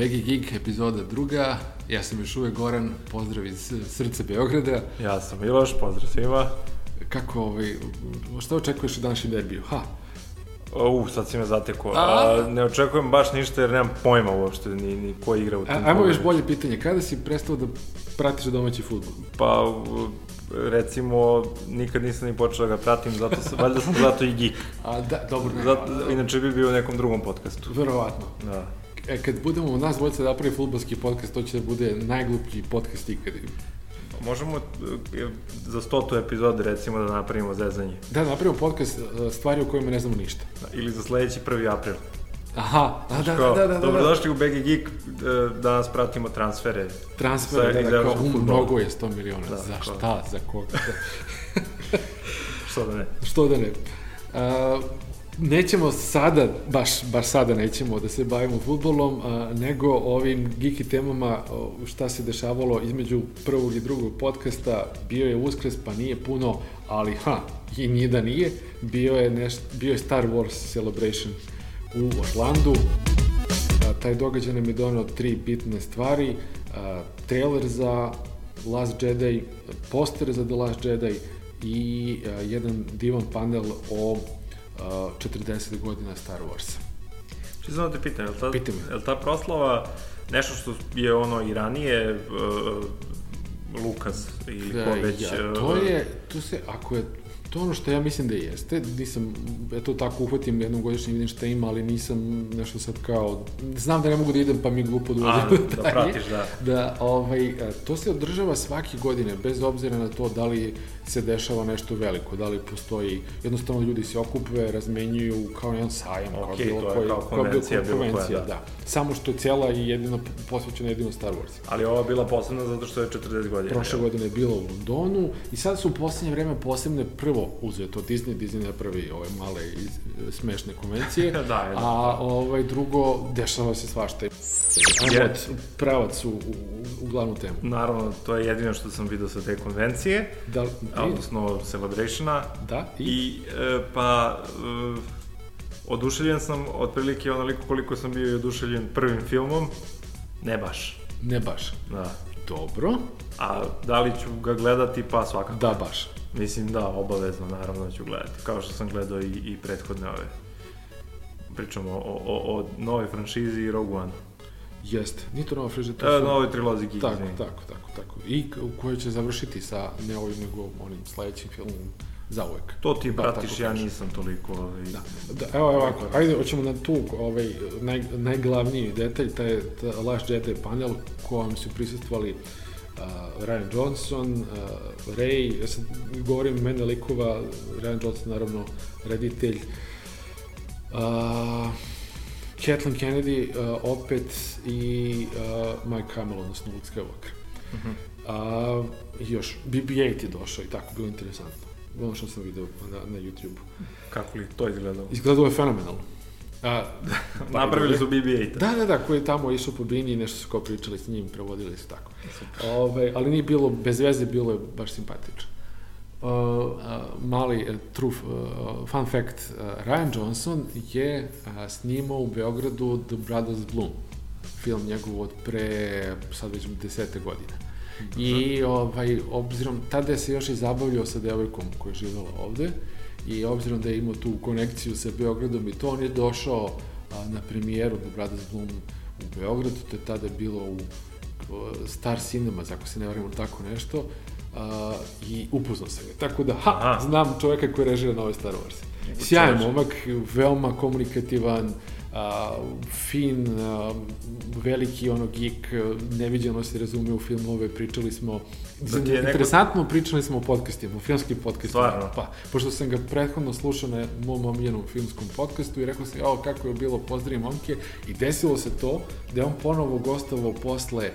Begi Gig, epizoda druga. Ja sam još uvek Goran, pozdrav iz srca Beograda. Ja sam Miloš, pozdrav svima. Kako, ovaj, šta očekuješ u današnjem derbiju? Ha, U, sad si me zatekao. A? A, ne očekujem baš ništa jer nemam pojma uopšte ni, ni ko igra u tim a, ajmo još bolje pitanje. Kada si prestao da pratiš domaći futbol? Pa, recimo, nikad nisam ni počeo da ga pratim, zato sam, valjda sam zato i geek. A, da, dobro, ne, Zato, inače bi bio u nekom drugom podcastu. verovatno. Da. E, kad budemo nas dvojica da napravi futbolski podcast, to će da bude najgluplji podcast ikad. Možemo e, za stotu epizode, recimo, da napravimo zezanje. Da, napravimo podcast e, stvari o kojima ne znamo ništa. Da, Ili za sledeći 1. april. Aha, a, da, Kao, da, da, da, da. Dobrodošli u BG Geek, e, danas pratimo transfere. Transfer, Sa- da, da, kao, um, mnogo je 100 miliona. Da, za kao- šta, za koga? Što da ne? Što da ne? A, nećemo sada, baš, baš sada nećemo da se bavimo futbolom, a, nego ovim geeky temama šta se dešavalo između prvog i drugog podcasta. Bio je uskres, pa nije puno, ali ha, i nije da nije. Bio je, neš, bio je Star Wars Celebration u Orlandu. A, taj događaj nam je donao tri bitne stvari. A, trailer za Last Jedi, poster za The Last Jedi i a, jedan divan panel o 40 godina Star Warsa. Či samo da te pitam, je li ta, me. je li ta proslava nešto što je ono i ranije uh, Lukas ili ko već... ja, uh, to je, to se, ako je to ono što ja mislim da jeste, nisam, eto tako uhvatim jednom godišnje vidim šta ima, ali nisam nešto sad kao, znam da ne mogu da idem pa mi glupo da A, ulazim u da pratiš, da. da ovaj, e, to se održava svake godine, bez obzira na to da li se dešava nešto veliko, da li postoji, jednostavno ljudi se okupe, razmenjuju kao jedan sajam, kao Okej, bilo koji, kao kao bilo konvencija koja koja, konvencija, da. da. Samo što je cijela i jedino posvećena jedino Star Wars. Ali ova bila posebna zato što je 40 godina. Prošle godine je bilo u Londonu i sad su u poslednje vreme posebne prvo uzeo to Disney, Disney ne pravi ove male iz, smešne konvencije, Da, da. a ovaj drugo dešava se svašta. Ajmo Je. od pravac u, u, u glavnu temu. Naravno, to je jedino što sam vidio sa te konvencije, Da, li- odnosno Celebrationa. da, i, I, e, pa, e, oduševljen sam otprilike onoliko koliko sam bio i oduševljen prvim filmom. Ne baš. ne baš. Da. Dobro, A da li ću ga gledati? Pa svakako. da baš. Mislim da, obavezno, naravno da ću gledati. Kao što sam gledao i, i prethodne ove. Pričamo o, o, o nove franšizi i Rogue One. Jeste, nije to nova friža, to E, su... nove trilozi Geek, Tako, izvini. tako, tako, tako. I u kojoj će završiti sa ne ovim nego onim sledećim filmom zauvek. To ti Bar pratiš, ja nisam toliko... Ovaj, Da. da evo, evo ovako, ajde, hoćemo na tu, ovaj, naj, najglavniji detalj, taj, taj Last Jedi panel kojem su prisustvovali uh, Ryan Johnson, uh, Ray, ja sad govorim mene likova, Ryan Johnson naravno reditelj, uh, Kathleen Kennedy uh, opet i uh, Mike Hamill, odnosno Luke Skywalker. Mhm. A, i još, BB-8 je došao i tako, bilo interesantno. Ono što sam video na, na YouTube. Kako li to izgledalo? Izgledalo je fenomenalno. A, Napravili su BB-8. Da, da, da, koji je tamo išao po bini i nešto su kao pričali s njim, prevodili su tako. Ove, ali nije bilo, bez veze, bilo je baš simpatično. Uh, uh, mali uh, truf, uh, fun fact, uh, Ryan Johnson je uh, snimao u Beogradu The Brothers Bloom, film njegov od pre, sad već desete godine. I ovaj, obzirom, tada je se još i zabavljao sa devojkom koja je živjela ovde i obzirom da je imao tu konekciju sa Beogradom i to, on je došao a, na premijeru The Brothers Bloom u Beogradu, to je tada bilo u Star Cinemas, ako se ne varam ili tako nešto, a, i upoznao sam ga. Tako da, ha, Aha. znam čoveka koji režira nove Star Wars. Sjajan momak, veoma komunikativan, fin, veliki ono geek, neviđeno se razume u filmove, pričali smo, Da ti je neko- interesantno pričali smo o podcastima, o filmskim podcastima. Stvarno? Pa, pošto sam ga prethodno slušao na mom omiljenom filmskom podcastu i rekao sam, jao, kako je bilo, pozdravim momke, i desilo se to da je on ponovo gostovao posle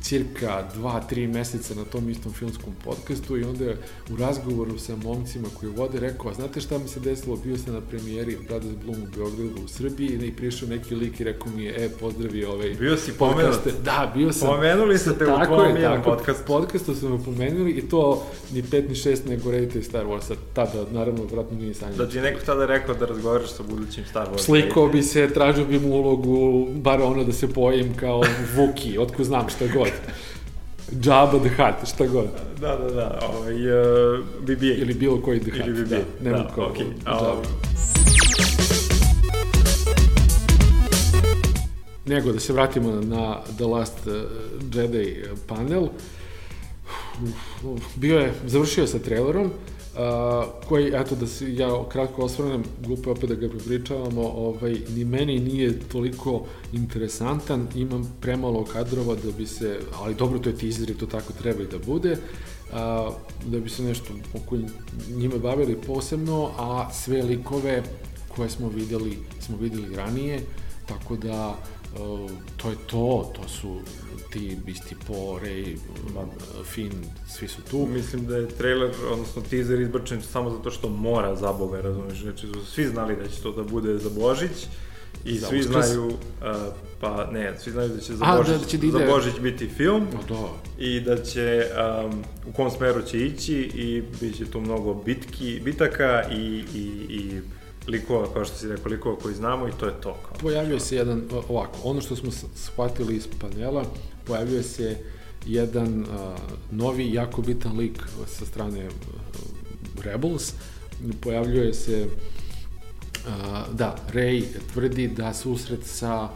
cirka dva, tri meseca na tom istom filmskom podcastu i onda je u razgovoru sa momcima koji vode rekao, a znate šta mi se desilo, bio sam na premijeri Brothers Bloom u Beogradu u Srbiji i prišao neki lik i rekao mi je, e, pozdravi ovaj Bio si pomenut. Da, bio sam. Pomenuli ste te u tvom jednom podcastu. Podcastu su me pomenuli i to ni pet ni šest nego reditelj Star Warsa. Tada, naravno, vratno nije sanjao. Da ti je neko tada rekao da razgovaraš sa budućim Star Wars. Slikao bi se, tražio bi mu ulogu, bar ono da se pojim kao Vuki, otko znam šta god. Jabba the Hutt, šta god. Da, da, da, ovaj, uh, BB-8. Ili bilo koji The Hutt, Ili BB-8, da. Nema da, kao okej. Jabba. Nego da se vratimo na The Last uh, Jedi panel. Bio je, završio sa trailerom, uh, koji, eto da se ja kratko osvrnem, glupo je opet da ga prepričavamo, ovaj, ni meni nije toliko interesantan, imam premalo kadrova da bi se, ali dobro, to je teaser to tako treba i da bude, a, da bi se nešto oko njime bavili posebno, a sve likove koje smo videli, smo videli ranije, tako da uh, to je to, to su ti isti po Ray, Finn, svi su tu. Mislim da je trailer, odnosno teaser izbačen samo zato što mora za Boga, razumiješ, znači su svi znali da će to da bude za Božić i Za svi Uskrs? znaju, uh, pa ne, svi znaju da će za A, da- Božić, da će da ide- za Božić biti film No, da, i da će, um, u kom smeru će ići i bit će tu mnogo bitki, bitaka i, i, i likova, kao što si rekao, likova koji znamo i to je to. Kao. pojavio se jedan, ovako, ono što smo shvatili iz panela, pojavio se jedan a, novi, jako bitan lik sa strane Rebels, pojavljuje se, a, da, Rey tvrdi da susret sa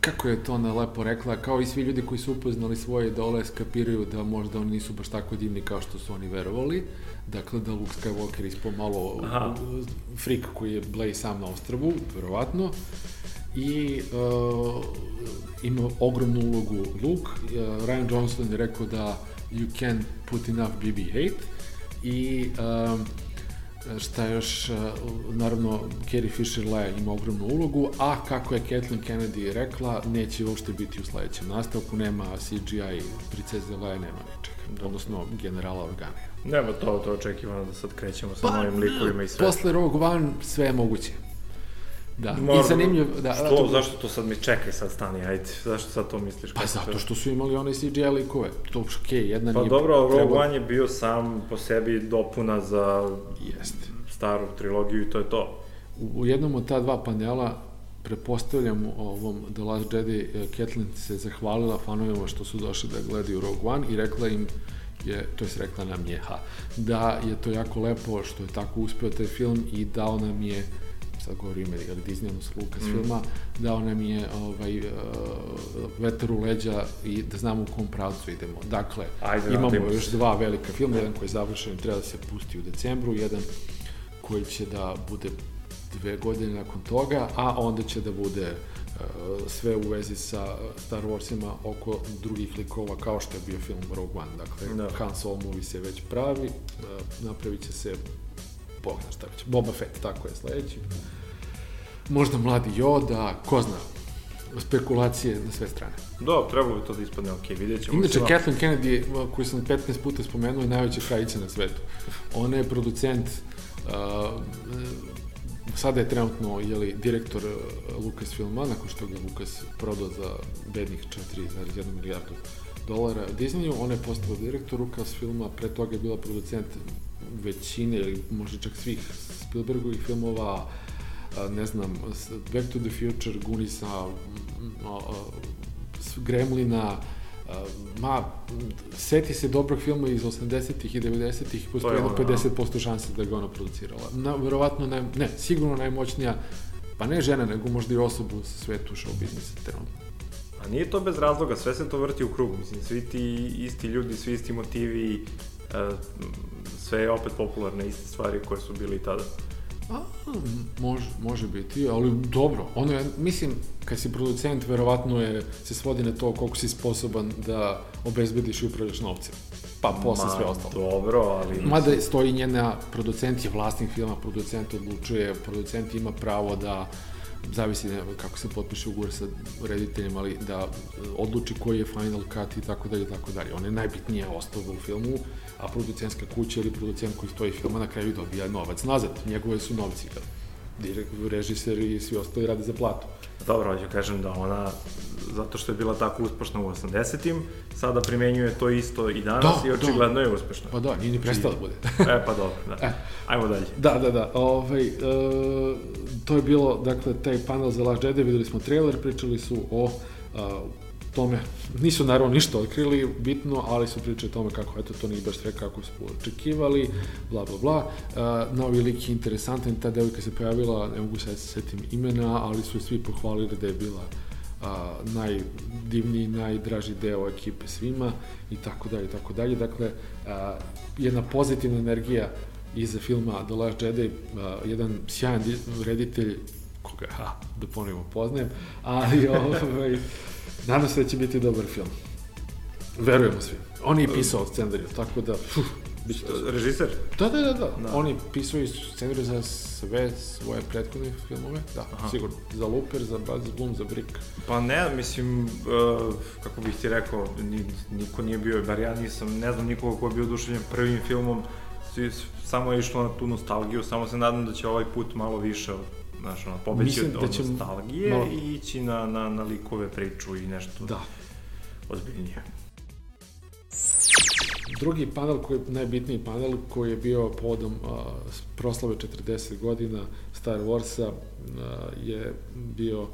kako je to ona lepo rekla, kao i svi ljudi koji su upoznali svoje idole, skapiraju da možda oni nisu baš tako divni kao što su oni verovali. Dakle, da Luke Skywalker ispao malo Aha. frik koji je Blay sam na ostrvu, verovatno. I uh, ima ogromnu ulogu Luke. Uh, Ryan Johnson je rekao da you can put enough BB-8 i um, šta još, uh, naravno, Carrie Fisher Leia ima ogromnu ulogu, a kako je Kathleen Kennedy rekla, neće uopšte biti u sledećem nastavku, nema CGI princeze Leia, nema ničega, odnosno generala Organa. Nema to, to očekivano da sad krećemo sa Pa, novim likovima i sve. Posle Rogue One sve je moguće. Da, Mor- i zanimljiv, da, Što, zato- zašto to sad mi čekaj sad stani, ajde, zašto sad to misliš? Pa zato to- što su imali one CGI likove, to je okej, jedna Pa nije dobro, ali Rogue trebalo- One je bio sam po sebi dopuna za Jeste. staru trilogiju i to je to. U, u jednom od ta dva panela prepostavljam ovom The Last Jedi, eh, Kathleen se zahvalila fanovima što su došli da gledaju Rogue One i rekla im je, to je rekla nam je, ha, da je to jako lepo što je tako uspeo taj film i dao nam je sad govorim ili Disney, odnosno Lucas Mm. filma, dao nam je ovaj, uh, vetar u leđa i da znamo u kom pravcu idemo. Dakle, Ajde, imamo nadajmo se. još dva velika filma, jedan koji je završen, treba da se pusti u decembru, jedan koji će da bude dve godine nakon toga, a onda će da bude uh, sve u vezi sa Star Warsima oko drugih likova kao što je bio film Rogue One. Dakle, Da. Han Solo movie se već pravi, uh, napravit će se Bog zna šta već. Boba Fett, tako je sledeći. Možda mladi Yoda, ko zna. Spekulacije na sve strane. Da, trebalo bi to da ispadne ok, vidjet ćemo. Inače, Kathleen Kennedy, koju sam 15 puta spomenuo, je najveća krajica na svetu. Ona je producent, uh, sada je trenutno jeli, direktor uh, Lucasfilma, nakon što ga Lucas prodao za bednih 4,1 milijardu dolara Disneyu, ona je postala direktor Lucasfilma, pre toga je bila producent većine ili možda čak svih Spielbergovih filmova, ne znam, Back to the Future, Gunisa, Gremlina, ma, seti se dobrog filma iz 80-ih i 90-ih, To postoji je jedno ono, 50% šanse da ga ona producirala. Na, verovatno, naj, ne, sigurno najmoćnija, pa ne žena, nego možda i osobu u svetu show biznisa trenutno. A nije to bez razloga, sve se to vrti u krug, mislim, svi ti isti ljudi, svi isti motivi, sve je opet popularne iste stvari koje su bili i tada. A, može, može biti, ali dobro. Ono je, mislim, kad si producent, verovatno je, se svodi na to koliko si sposoban da obezbediš i upravljaš novcem. Pa posle sve ostalo. Dobro, ali... Mada stoji njena, producent je vlasnik filma, producent odlučuje, producent ima pravo da zavisi kako se potpiše ugovor sa rediteljem, ali da e, odluči koji je final cut i tako dalje, i tako dalje. Ona je najbitnija ostava u filmu, a producentska kuća ili producent koji stoji filma na kraju dobija novac nazad. Njegove su novci, direkt, režiser i svi ostali rade za platu. Dobro, hoću kažem da ona, zato što je bila tako uspešna u 80-im, sada primenjuje to isto i danas Da, i očigledno je uspešna. Pa da, nije ni prestala da bude. e, pa dobro, da. E. Ajmo dalje. Da, da, da. Ovaj, e, to je bilo, dakle, taj panel za Last Jedi, videli smo trailer, pričali su o a, tome, nisu naravno ništa otkrili bitno, ali su pričali o tome kako, eto, to nije baš sve kako su očekivali, bla, bla, bla. A, novi lik je interesantan, ta devojka se pojavila, ne mogu sad se setim imena, ali su svi pohvalili da je bila a, najdivniji, najdraži deo ekipe svima i tako dalje, i tako dalje. Dakle, a, jedna pozitivna energija iza filma The Last Jedi, a, jedan sjajan di- reditelj, koga, ha, da ponovimo poznajem, ali ovaj, nadam se da će biti dobar film. Verujemo svi. On je pisao scenariju, tako da, fuh, bit će to. Režiser? Da, da, da, da. Da. On je pisao i scenariju za sve svoje prethodne filmove, da, Aha. sigurno. Za Looper, za Buzz Bloom, za Brick. Pa ne, mislim, uh, kako bih ti rekao, ni, niko nije bio, bar ja nisam, ne znam nikoga ko je bio oduševljen prvim filmom, svi, samo je išlo na tu nostalgiju, samo se nadam da će ovaj put malo više, znaš, ono, pobeći Mislim od, da će nostalgije malo- i ići na, na, na likove priču i nešto Da. ozbiljnije. Drugi panel, koji najbitniji panel, koji je bio povodom uh, proslave 40 godina Star Warsa, uh, je bio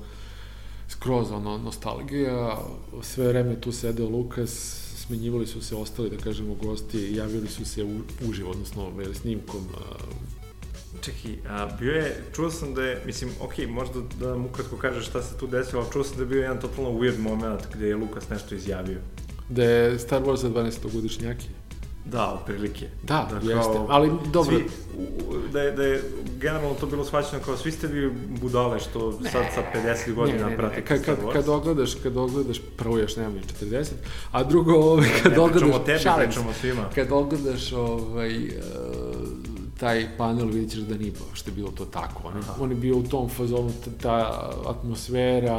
skroz ono, nostalgija, sve vreme tu sedeo Lukas, smenjivali su se ostali, da kažemo, gosti, javili su se u, uživo, odnosno snimkom uh, Čekaj, a, bio je, čuo sam da je, mislim, ok, možda da nam ukratko kažeš šta se tu desilo, ali čuo sam da je bio jedan totalno weird moment gde je Lukas nešto izjavio. da je Star Wars za 12-godišnjaki. Da, otprilike. Da, kao jeste, ali dobro. Svi, da, je, da je generalno to bilo shvaćeno kao svi ste vi budale što sad sa 50 godina ne, ne, ne, pratite kad, Star kad, Wars. kad ogledaš, kad ogledaš, prvo još nemam ni 40, a drugo, ovaj, kad ne ogledaš, pričamo o tebi, šalim svima. kad ogledaš ovaj, uh, taj panel, vidit ćeš da nije baš da je bilo to tako. On, je- Aha. on je bio u tom fazonu, ta, ta atmosfera,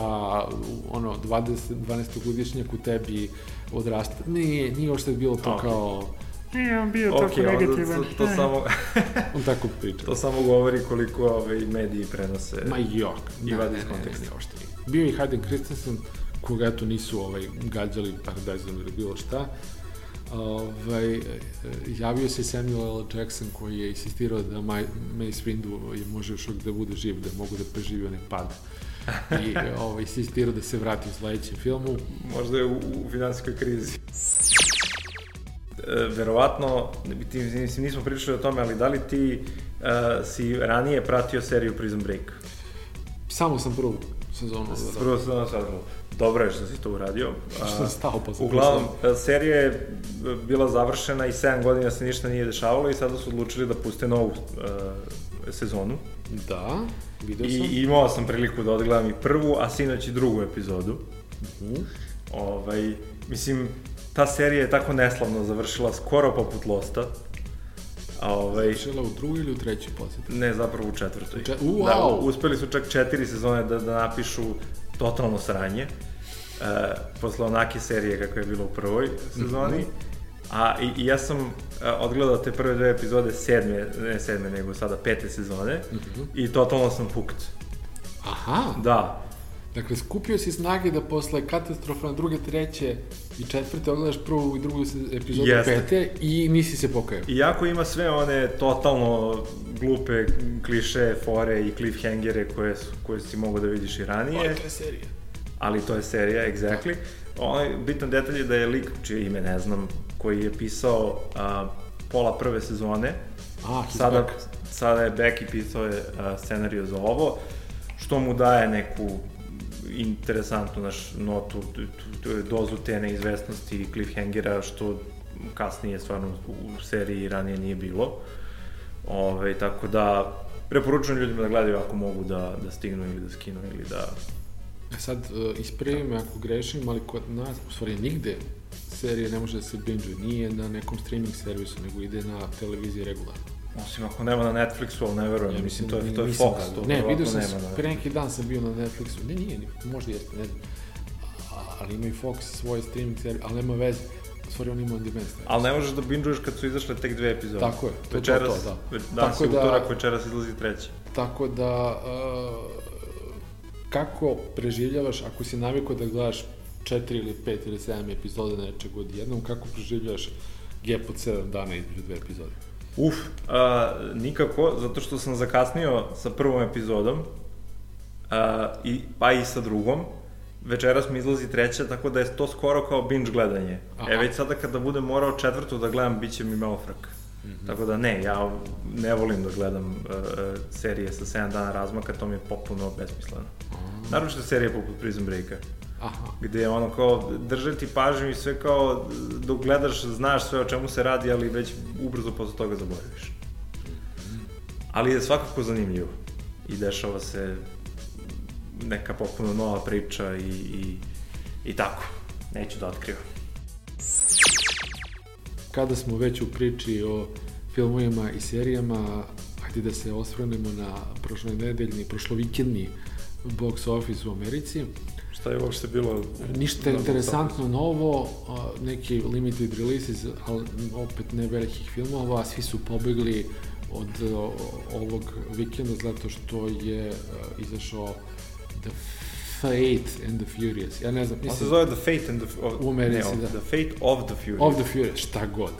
ono, 20, 12-godišnjak u tebi odrasta. Nije, nije uopšte bilo to Ok. kao, Nije on bio Ok, tako negativan. to, to, samo, on tako priča. to samo govori koliko ovaj, mediji prenose. Ma jok. I vadi iz ne, konteksta. ne, nije. Bio je i Hayden Christensen, koga eto nisu ovaj, gađali paradajzom ili bilo šta. Ovaj, e, javio se Samuel L. Jackson koji je insistirao da Mace Windu je može još da bude živ, da mogu da preživi onaj pad. I ovaj, insistirao da se vrati u sledećem filmu. Možda je u, u finansijskoj krizi. E, verovatno, ti, mislim, nismo pričali o tome, ali da li ti uh, si ranije pratio seriju Prison Break? Samo sam prvu sezonu. Da, Prvo sam sad Dobro je što si to uradio. Što sam stao posle Uglavnom, e, serija je bila završena i 7 godina se ništa nije dešavalo i sada su odlučili da puste novu uh, sezonu. Da, video I sam. imao sam priliku da odgledam i prvu, a sinoć i drugu epizodu. Mhm. Ovaj, mislim, ta serija je tako neslavno završila, skoro poput Losta. A ovaj, Šela u drugoj ili u trećoj posjeti? ne, zapravo u četvrtoj. U čet- u, Da, wow! uspeli su čak četiri sezone da, da napišu totalno sranje. E, posle onake serije kako je bilo u prvoj sezoni. Mhm. A i, i ja sam e, odgledao te prve dve epizode sedme, ne sedme, nego sada pete sezone. Mhm. I totalno sam hooked. Aha, Da, Dakle, skupio si snage da posle katastrofalne druge, treće i četvrte ogledaš prvu i drugu epizodu Jeste. pete i nisi se pokajao. Iako ima sve one totalno glupe kliše, fore i cliffhangere koje, su, koje si mogo da vidiš i ranije, O, to je serija. Ali to je serija, exactly. Onaj bitan detalj je da je lik, čije ime ne znam, koji je pisao a, pola prve sezone, A, sada, back. sada je back i pisao je a, scenariju za ovo, što mu daje neku interesantnu naš notu, tu, tu, tu, dozu te neizvestnosti i cliffhangera, što kasnije stvarno u seriji ranije nije bilo. Ove, tako da, preporučujem ljudima da gledaju ako mogu da, da stignu ili da skinu ili da... E Sad, uh, ispravi me ako grešim, ali kod nas, u stvari nigde serija ne može da se binge nije na nekom streaming servisu, nego ide na televiziji regularno. Osim ako nema na Netflixu, ali ne verujem, Ja mislim, to je, da to je Fox, gledao. to Ne, vidio sam, nema na pre neki dan sam bio na Netflixu, ne, nije, možda jeste, ne znam, ali ima i Fox svoje streaming serije, ali nema veze, u stvari on ima on demand serije. Ali ne možeš da bingeuješ kad su izašle tek dve epizode. Tako je, to, to, Večeras, to, da. danas Tako je da- utorak, večeras izlazi treća. Tako da, uh, kako preživljavaš, ako si navikao da gledaš četiri ili pet ili sedam epizoda nečeg odjednom, kako preživljavaš gap od sedam dana između dve epizode? Uf, a, nikako, zato što sam zakasnio sa prvom epizodom, a, i, pa i sa drugom. Večeras mi izlazi treća, tako da je to skoro kao binge gledanje. Aha. E, već sada kada budem morao četvrtu da gledam, bit će mi malo Mhm. Tako da ne, ja ne volim da gledam uh, serije sa 7 dana razmaka, to mi je potpuno besmisleno. Naročito serije poput Prison Breaka, Aha, gde je ono kao drže ti pažnju i sve kao dok gledaš znaš sve o čemu se radi, ali već ubrzo posle toga zaboraviš. Ali je svakako zanimljivo i dešava se neka potpuno nova priča i, i, i tako. Neću da otkrivam. Kada smo već u priči o filmovima i serijama, hajde da se osvrnemo na prošloj nedeljni, prošlovikendni box office u Americi. Šta je uopšte bilo? Ništa interesantno novo, neki limited releases, ali opet ne velikih filmova, svi su pobegli od ovog vikenda zato što je izašao The Fate and the Furious. Ja ne znam, On se mislim, zove The Fate and the... Of, U Americi, ne, da. The Fate of the Furious. of the Furious, šta god.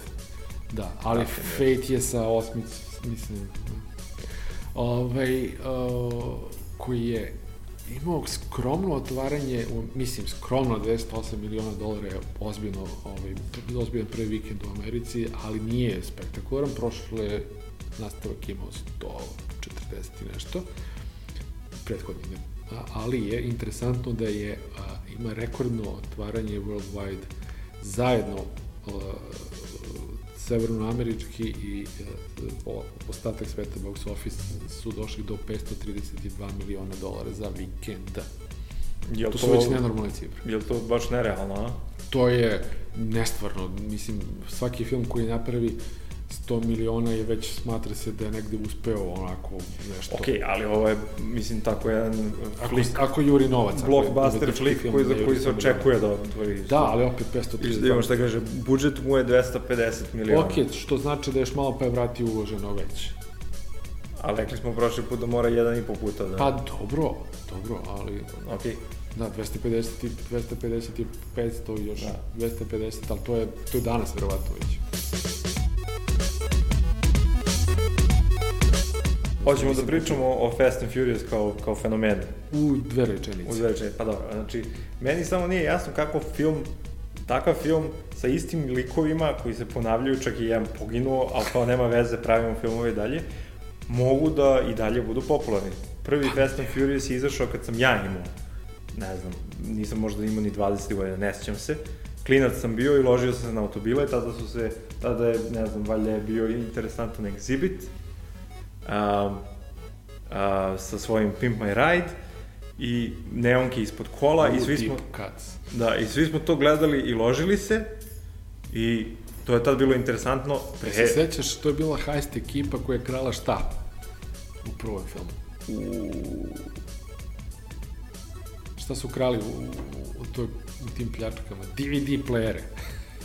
Da, ali Tako Fate je sa osmic, mislim, ovaj, uh, koji je imao skromno otvaranje, u, mislim, skromno 208 miliona dolara je ozbiljno, ovaj, ozbiljan prvi vikend u Americi, ali nije spektakularan, prošle nastavak imao 140 i nešto, prethodni ali je interesantno da je a, ima rekordno otvaranje worldwide zajedno a, severnoamerički i a, o- ostatak sveta box office su došli do 532 miliona dolara za vikend. Jel To su već nenormalne cifre. Jel to baš nerealno, a? To je nestvarno, mislim, svaki film koji napravi 100 miliona je već smatra se da je negde uspeo onako nešto. Ok, ali ovo je, mislim, tako jedan Ako, flik, ako juri novac. ako blockbuster flik koji, za koji se 100 miliona. očekuje da otvori. Da, ali opet I 532. da imamo šta kaže, budžet mu je 250 miliona. Ok, što znači da još malo pa je vrati uloženo već. A rekli smo prošli put da mora jedan i po puta da... Pa dobro, dobro, ali Ok, da, 250 i 250 i 500 još Da. 250, ali to je, to je danas verovatno već. Hoćemo da pričamo o Fast and Furious kao, kao fenomenu. U dve U rečenice. dve rečenice, pa dobro, znači, meni samo nije jasno kako film, takav film sa istim likovima koji se ponavljaju, čak i jedan poginuo, ali kao nema veze, pravimo filmove i dalje, mogu da i dalje budu popularni. Prvi Fast and Furious je izašao kad sam ja imao, ne znam, nisam možda imao ni 20 godina, ne sjećam se. Klinac sam bio i ložio sam se na automobile, tada su se, tada je, ne znam, valjda je bio interesantan exhibit, um, a, sa svojim Pimp My Ride i neonke ispod kola i svi smo, cuts. da, i svi smo to gledali i ložili se i to je tad bilo interesantno. E, se sećaš, to je bila heist ekipa koja je krala šta? U prvom filmu. Šta su krali u, u, u, toj, u tim pljačkama? DVD playere.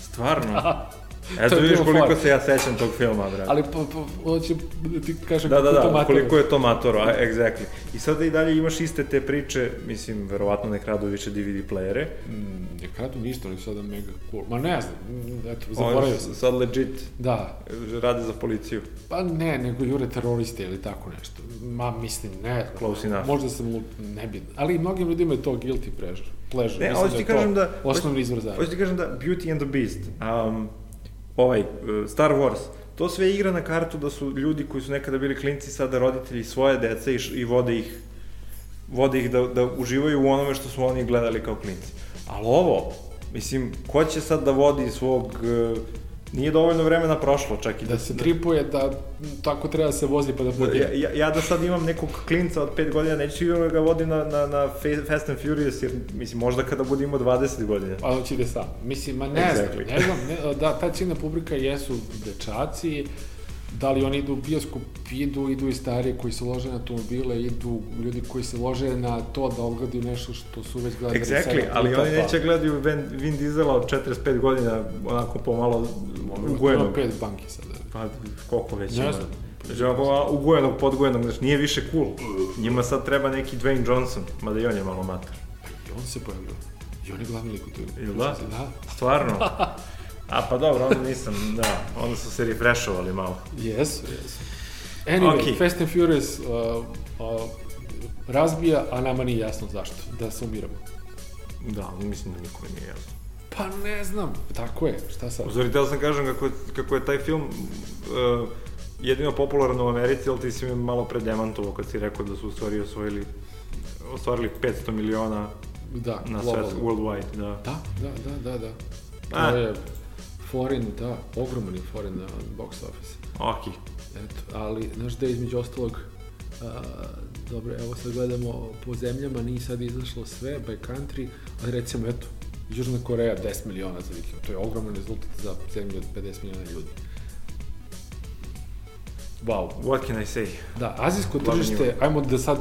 Stvarno? Eto vidiš koliko fora. se ja sećam tog filma, brate. Ali pa, pa, hoće da ti kažem Da, da, kako to da, matoro. koliko je to matoro, a, exactly. I sada i dalje imaš iste te priče, mislim, verovatno ne kradu više DVD playere. Mm, ne kradu ništa, ali sada mega cool. Ma ne znam, mm, eto, zaboravio sam. sad legit Da, rade za policiju. pa ne, nego jure teroriste ili tako nešto. Ma, mislim, ne. Close enough. Možda sam lup, ne bi. Ali mnogim ljudima je to guilty pleasure. pleasure. Ne, Mislim hoću ti to kažem da... Osnovni izvor zarade. Hoću ti kažem da Beauty and the Beast, um, ovaj, uh, Star Wars, to sve igra na kartu da su ljudi koji su nekada bili klinci sada roditelji svoje dece i, i vode ih vode ih da, da uživaju u onome što su oni gledali kao klinci. Ali ovo, mislim, ko će sad da vodi svog... Nije dovoljno vremena prošlo, čak i Da se tripuje da tako treba da se vozi pa da bude. Ja, ja, ja da sad imam nekog klinca od 5 godina, neću sigurno da ga vodim na, na, na Fa- Fast and Furious, jer mislim, možda kada bude imao 20 godina. Pa hoće ide sam. Mislim, ma ne Exactly. znam, ne znam, ne, da, ta ciljna publika jesu dečaci da li oni idu u bioskop, idu, idu i stariji koji se lože na automobile, idu ljudi koji se lože na to da ogledaju nešto što su već gledali Exactly, sedam ali oni neće gledaju Vin, Vin Diesela od 45 godina, onako pomalo Ima ugojenog. pet banki sada. Pa, koliko već Ne ima. Znači, onako ugojenog, podgojenog, znači nije više cool. Njima sad treba neki Dwayne Johnson, mada i on je malo mater. I on se pojavio. I on je glavni lik u toj. Jel da? Da. Stvarno? A pa dobro, onda nisam, da, onda su se refreshovali malo. Jesu, jesu. Anyway, Okej. Fast and Furious uh, uh, razbija, a nama nije jasno zašto. Da sumiramo. Da, mislim da nikome nije jasno. Pa ne znam, tako je, šta sad? U stvari, teo sam kažem kako, kako je taj film uh, jedino popularan u Americi, ali ti si me malo pre demantovao kad si rekao da su u stvari osvojili ostvarili 500 miliona Da, na globalno. svet, worldwide, da. Da, da, da, da, da. A. To je foreign, da, ogroman je foreign na box office. Ok. Eto, ali, znaš da je između ostalog, a, dobro, evo sad gledamo po zemljama, nije sad izašlo sve by country, ali recimo, eto, Južna Koreja 10 miliona za vikend, to je ogroman rezultat za zemlju od 50 miliona ljudi. Wow. What can I say? Da, azijsko tržište, ajmo da sad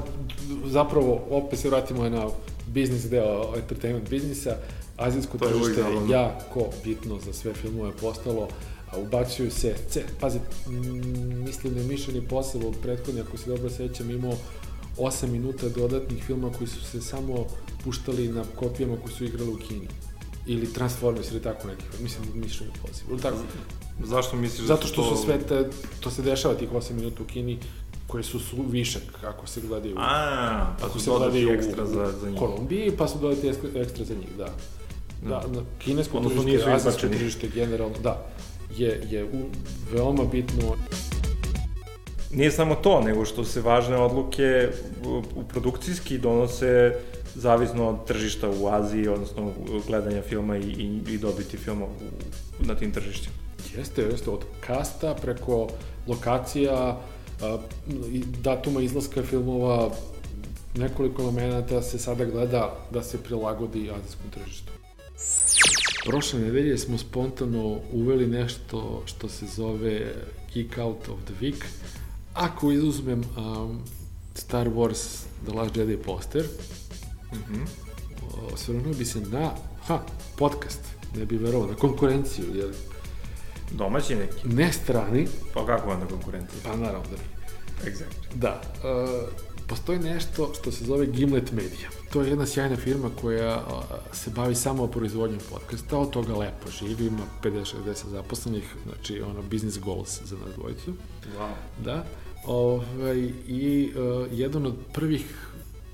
zapravo opet se vratimo na biznis deo entertainment biznisa, azijsko To je tržište je zabavno. jako bitno za sve filmove postalo, a ubacuju se, ce, pazi, mislim da je Mission Impossible prethodni, ako se dobro sećam, imao 8 minuta dodatnih filma koji su se samo puštali na kopijama koji su igrali u Kini. Ili Transformers ili tako neki, mislim Mission Impossible, ili tako. Zašto misliš da Zato što to... su sve te, to se dešava tih 8 minuta u Kini, koje su, su višak ako se gledaju, A, pa ako su se gledaju ekstra za, za njih. Kolumbiji, pa su dodati ekstra, za njih, da. Da, na kinesko tržište, azijsko tržište generalno, da, je, je u, veoma bitno. Nije samo to, nego što se važne odluke u, produkcijski donose zavisno od tržišta u Aziji, odnosno gledanja filma i, i, i dobiti filma u, na tim tržištima. Jeste, jeste, od kasta preko lokacija, datuma izlaska filmova, nekoliko elemenata se sada gleda da se prilagodi azijskom tržištu. Prošle nedelje smo spontano uveli nešto što se zove Geek Out of the Week. Ako izuzmem um, Star Wars The Last Jedi poster, Mhm. osvrnuo bi se na, ha, podcast, ne bi verovao, na konkurenciju, jer Domaći neki. ne strani, Pa kako onda konkurencija? pa naravno da nije. Exactly. Da, uh, postoji nešto što se zove Gimlet Media. To je jedna sjajna firma koja uh, se bavi samo proizvodnjom podcasta, od toga lepo živi, ima 50-60 zaposlenih, znači ono business goals za nas dvojicu. Wow. Da. Ovaj, I uh, jedan od prvih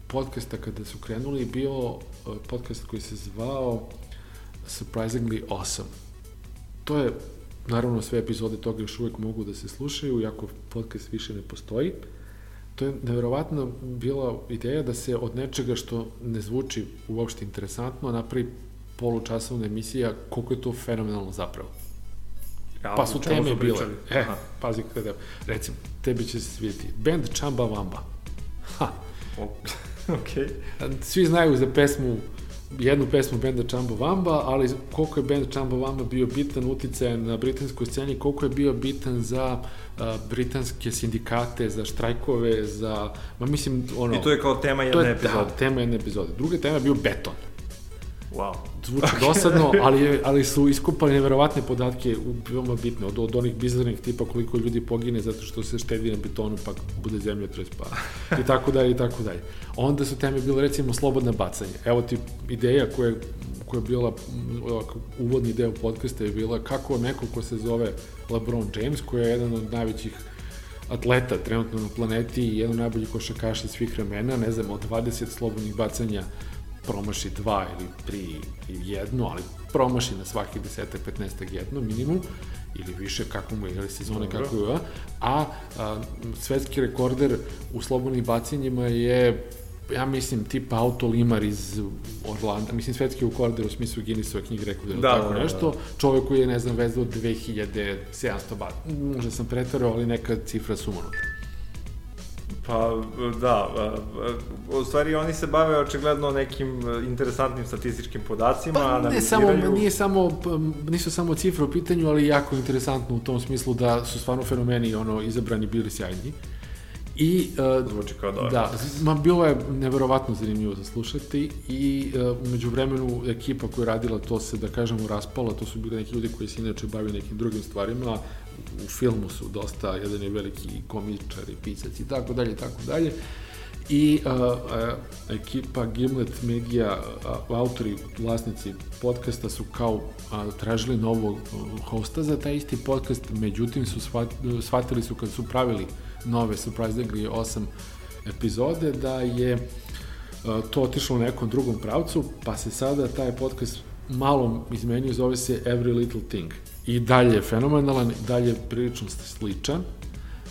podcasta kada su krenuli je bio uh, podcast koji se zvao Surprisingly Awesome. To je, naravno, sve epizode toga još uvek mogu da se slušaju, iako podcast više ne postoji. To je nevjerovatno bila ideja da se od nečega što ne zvuči uopšte interesantno napravi polučasovna emisija koliko je to fenomenalno zapravo. Ja, Pa su teme bile. pričali? E, Aha. pazi kada, recimo, tebi će se svidjeti. Band Chamba Wamba. Ha, O- Okej. svi znaju za pesmu, jednu pesmu benda Chamba Wamba, ali koliko je band Chamba Wamba bio bitan uticaj na britanskoj sceni, koliko je bio bitan za a, britanske sindikate, za štrajkove, za, ma mislim, ono... I to je kao tema to jedne je, epizode. Da, tema jedne epizode. Druga tema je bio beton. Wow. Zvuči dosadno, ali, ali su iskupali neverovatne podatke, veoma bitne, od, od onih bizarnih tipa koliko ljudi pogine zato što se štedi na betonu pa bude zemljotres pa i tako dalje i tako dalje. Onda su teme bile recimo slobodna bacanje. Evo ti ideja koja, koja je bila uvodni deo podcasta je bila kako neko ko se zove LeBron James, koji je jedan od najvećih atleta trenutno na planeti i jedan od najboljih košakaša svih vremena, ne znam, od 20 slobodnih bacanja promaši dva ili tri ili jedno, ali promaši na svaki desetak, petnestak jedno minimum, ili više, kako mu je, sezone Dobro. kako je, a, a svetski rekorder u slobodnim bacanjima je ja mislim, tipa Auto Limar iz Orlanda, mislim svetski rekorder u smislu Guinnessove knjige rekao da Da, tako da, da, nešto, čovek koji je, ne znam, vezao 2700 bat, možda sam pretvarao, ali neka cifra sumanuta. Pa, da, u stvari oni se bave očigledno nekim interesantnim statističkim podacima, pa, ne samo, nije samo, nisu samo cifre u pitanju, ali jako interesantno u tom smislu da su stvarno fenomeni ono, izabrani bili sjajni. I, uh, Zvuči kao dobro. Da, ma bilo je neverovatno zanimljivo za slušati i uh, umeđu vremenu ekipa koja je radila to se, da kažemo, raspala, to su bili neki ljudi koji se inače bavili nekim drugim stvarima, u filmu su dosta, jedan je veliki komičar i pisac i tako dalje, tako dalje. I uh, uh, ekipa Gimlet Media, uh, autori, vlasnici podcasta su kao uh, tražili novog hosta za taj isti podcast, međutim su shvat, shvatili su kad su pravili nove Surprisingly 8 epizode da je uh, to otišlo u nekom drugom pravcu, pa se sada taj podcast malo izmenio, zove se Every Little Thing. I dalje je fenomenalan, dalje je prilično sličan.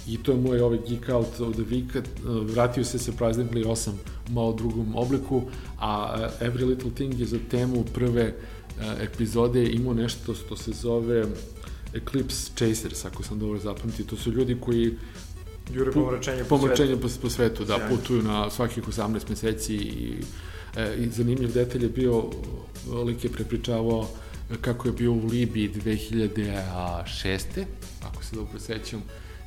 I to je moj ovaj Geek Out of the Week. Vratio se Surprisingly 8 u malo drugom obliku, a Every Little Thing je za temu prve epizode imao nešto što se zove Eclipse Chasers, ako sam dobro zapamtio. To su ljudi koji Jure pomračenje po, pomračenje po, po svetu, da, Sjajno. putuju na svakih 18 meseci i, e, i zanimljiv detalj je bio, lik je prepričavao kako je bio u Libiji 2006. ako se dobro sećam,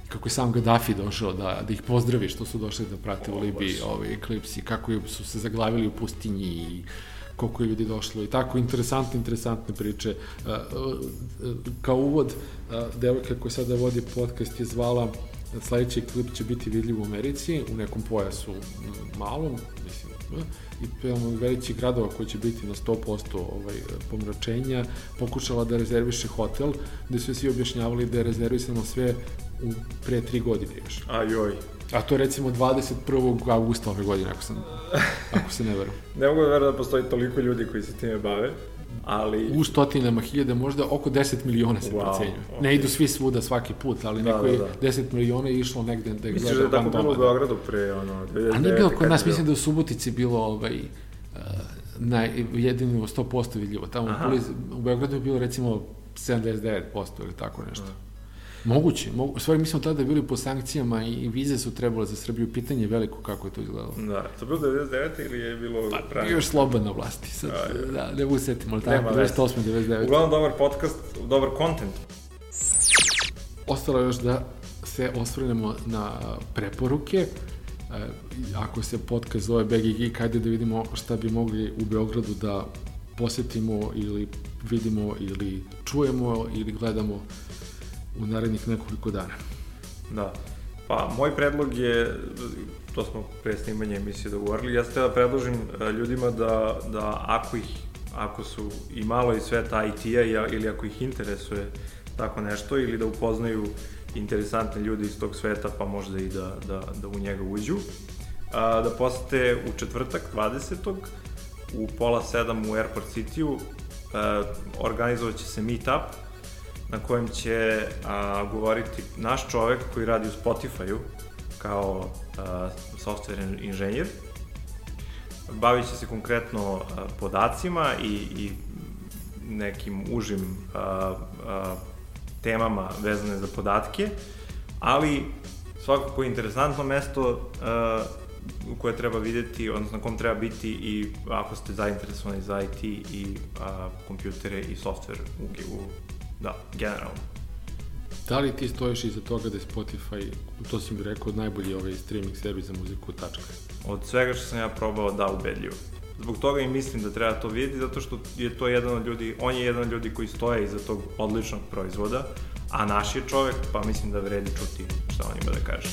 kako je sam Gaddafi došao da, da ih pozdravi što su došli da prate o, u Libiji ovaj eklipsi, kako su se zaglavili u pustinji i koliko je ljudi došlo i tako interesantne, interesantne priče. Kao uvod, devojka koja sada vodi podcast je zvala sledeći klip će biti vidljiv u Americi, u nekom pojasu malom, mislim, i jedan od većih gradova koji će biti na 100% ovaj, pomračenja, pokušala da rezerviše hotel, gde su svi objašnjavali da je rezervisano sve u pre tri godine još. Ajoj. A to je recimo 21. augusta ove godine, ako, sam, ako se ne verujem. ne mogu da verujem da postoji toliko ljudi koji se time bave ali... U stotinama hiljada, možda oko 10 miliona se wow, procenjuje. Okay. Ne idu svi svuda svaki put, ali da, neko da, da. 10 miliona je išlo negde da gleda Misliš da je tako bilo u Beogradu pre, ono, 2009. A nije bilo kod nas, mislim da u Subotici bilo ovaj, uh, na jedinu 100% vidljivo. Tamo u, u Beogradu je bilo recimo 79% ili tako nešto. Aha. Moguće, mogu, stvari mi smo tada bili po sankcijama i vize su trebale za Srbiju, pitanje je veliko kako je to izgledalo. Da, to bilo 99. ili je bilo... Pa, ranije? još slobodna vlasti, sad, A, je. da, ne mogu setimo, ali tako, 98. 99. Uglavnom dobar podcast, dobar kontent. Ostalo još da se osvrnemo na preporuke. E, ako se podcast zove Begi Geek, hajde da vidimo šta bi mogli u Beogradu da posetimo ili vidimo ili čujemo ili gledamo u narednih nekoliko dana. Da. Pa, moj predlog je, to smo pre snimanja emisije dogovorili, ja ste da predložim e, ljudima da, da ako ih, ako su i malo iz sveta IT-a ili ako ih interesuje tako nešto ili da upoznaju interesantne ljude iz tog sveta pa možda i da, da, da u njega uđu. A, da posete u četvrtak 20. u pola sedam u Airport City-u. organizovat će se meetup na kojem će a, govoriti naš čovek koji radi u Spotify-u kao a, software inženjer. Bavit će se konkretno a, podacima i, i nekim užim a, a, temama vezane za podatke, ali svakako interesantno mesto a, koje treba videti, odnosno na kom treba biti i ako ste zainteresovani za IT i a, kompjutere i software u, u Da, generalno. Da li ti stojiš iza toga da je Spotify, to si mi rekao, najbolji ovaj streaming servis za muziku, tačka? Od svega što sam ja probao, da, ubedljivo. Zbog toga i mislim da treba to vidjeti, zato što je to jedan od ljudi, on je jedan od ljudi koji stoje iza tog odličnog proizvoda, a naš je čovek, pa mislim da vredi čuti šta on ima da kaže.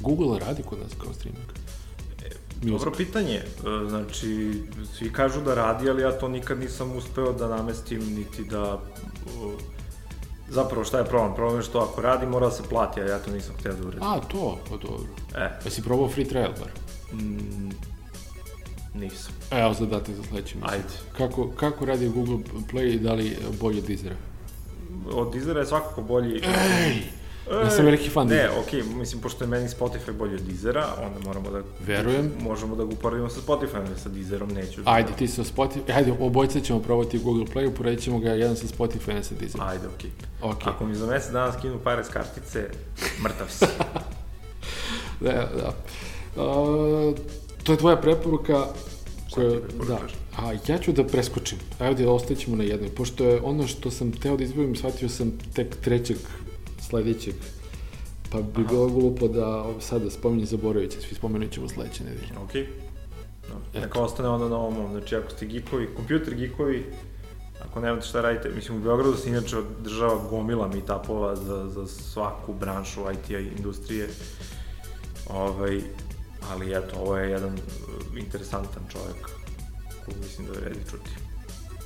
Google radi kod nas kao streaming? Dobro pitanje. E, znači, svi kažu da radi, ali ja to nikad nisam uspeo da namestim, niti da... Zapravo, šta je problem? Problem je što ako radi, mora da se plati, a ja to nisam htio da uradim. A, to? Pa dobro. E. Pa si probao free trial bar? Mm, nisam. Evo zadatak za sledeći misli. Ajde. Kako, kako radi Google Play i da li bolje od Deezera? Od Deezera je svakako bolji. Ej! Ja sam veliki fan Ne, Deezera. okej, mislim, pošto je meni Spotify bolji od Deezera, onda moramo da... Verujem. Možemo da ga uporedimo sa Spotifyom, jer sa Deezerom neću. da- Ajde, ti sa Spotify, ajde, obojca ćemo probati u Google Playu, poredit ćemo ga jedan sa Spotify, jedan sa Deezerom. Ajde, okej. Ok. Ako mi za mesec dana skinu pare s kartice, mrtav si. Da, da. Uh, to je tvoja preporuka preporučaš? Da. A ja ću da preskočim. Ajde ostaćemo na jednoj. Pošto je ono što sam teo da izbavim, shvatio sam tek trećeg sledećeg. Pa bi bilo glupo da sada spominje zaboravit će, svi spomenut ćemo sledeće nedelje. okej. No, Eto. neka ostane onda na ovom, znači ako ste geekovi, kompjuter geekovi, ako nemate šta radite, mislim u Beogradu se inače održava gomila meetupova za, za svaku branšu IT-a i industrije, ovaj, ali eto, ovo je jedan interesantan čovjek koji mislim da vredi čuti.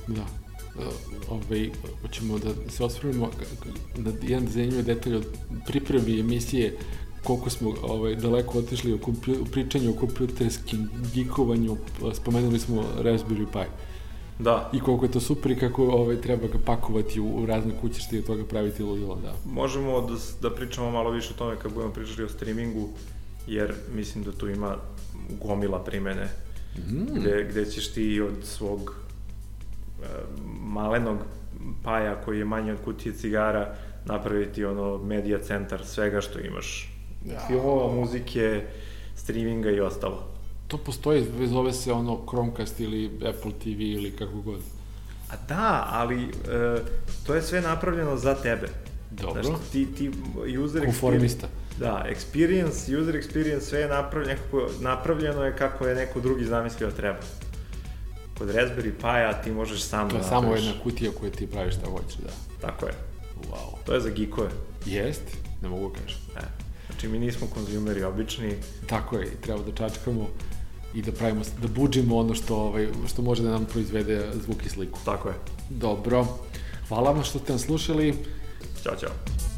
Da. Uh, ovaj, hoćemo da se osvrnemo na jedan zanimljiv detalj od pripremi emisije koliko smo ovaj, daleko otišli u, kompju, u pričanju o kompjuterskim gikovanju, spomenuli smo Raspberry Pi. Da, I koliko je to super i kako ovaj, treba ga pakovati u, u razne kućište i od toga praviti ludilo, da. možemo da, da pričamo malo više o tome kad budemo pričali o streamingu, jer mislim da tu ima gomila primene Mm. gde, gde ćeš ti od svog malenog paja koji je manji od kutije cigara napraviti ono medija centar svega što imaš. Ja. Filmova, muzike, streaminga i ostalo. To postoji, zove se ono Chromecast ili Apple TV ili kako god. A da, ali e, to je sve napravljeno za tebe. Dobro. Znaš, ti, ti user experience... Konformista. Da, experience, user experience, sve je napravljeno, nekako, napravljeno je kako je neko drugi zamislio da treba. Kod Raspberry Pi-a ti možeš sam To je da samo napraviš. jedna kutija koju ti praviš šta hoćeš, da. Tako je. Wow. To je za geekove. Jest, ne mogu da kažem. E. Znači, mi nismo konzumeri obični. Tako je, treba da čačkamo i da pravimo, da buđimo ono što, ovaj, što može da nam proizvede zvuk i sliku. Tako je. Dobro. Hvala vam što ste nas slušali. Ćao, čao.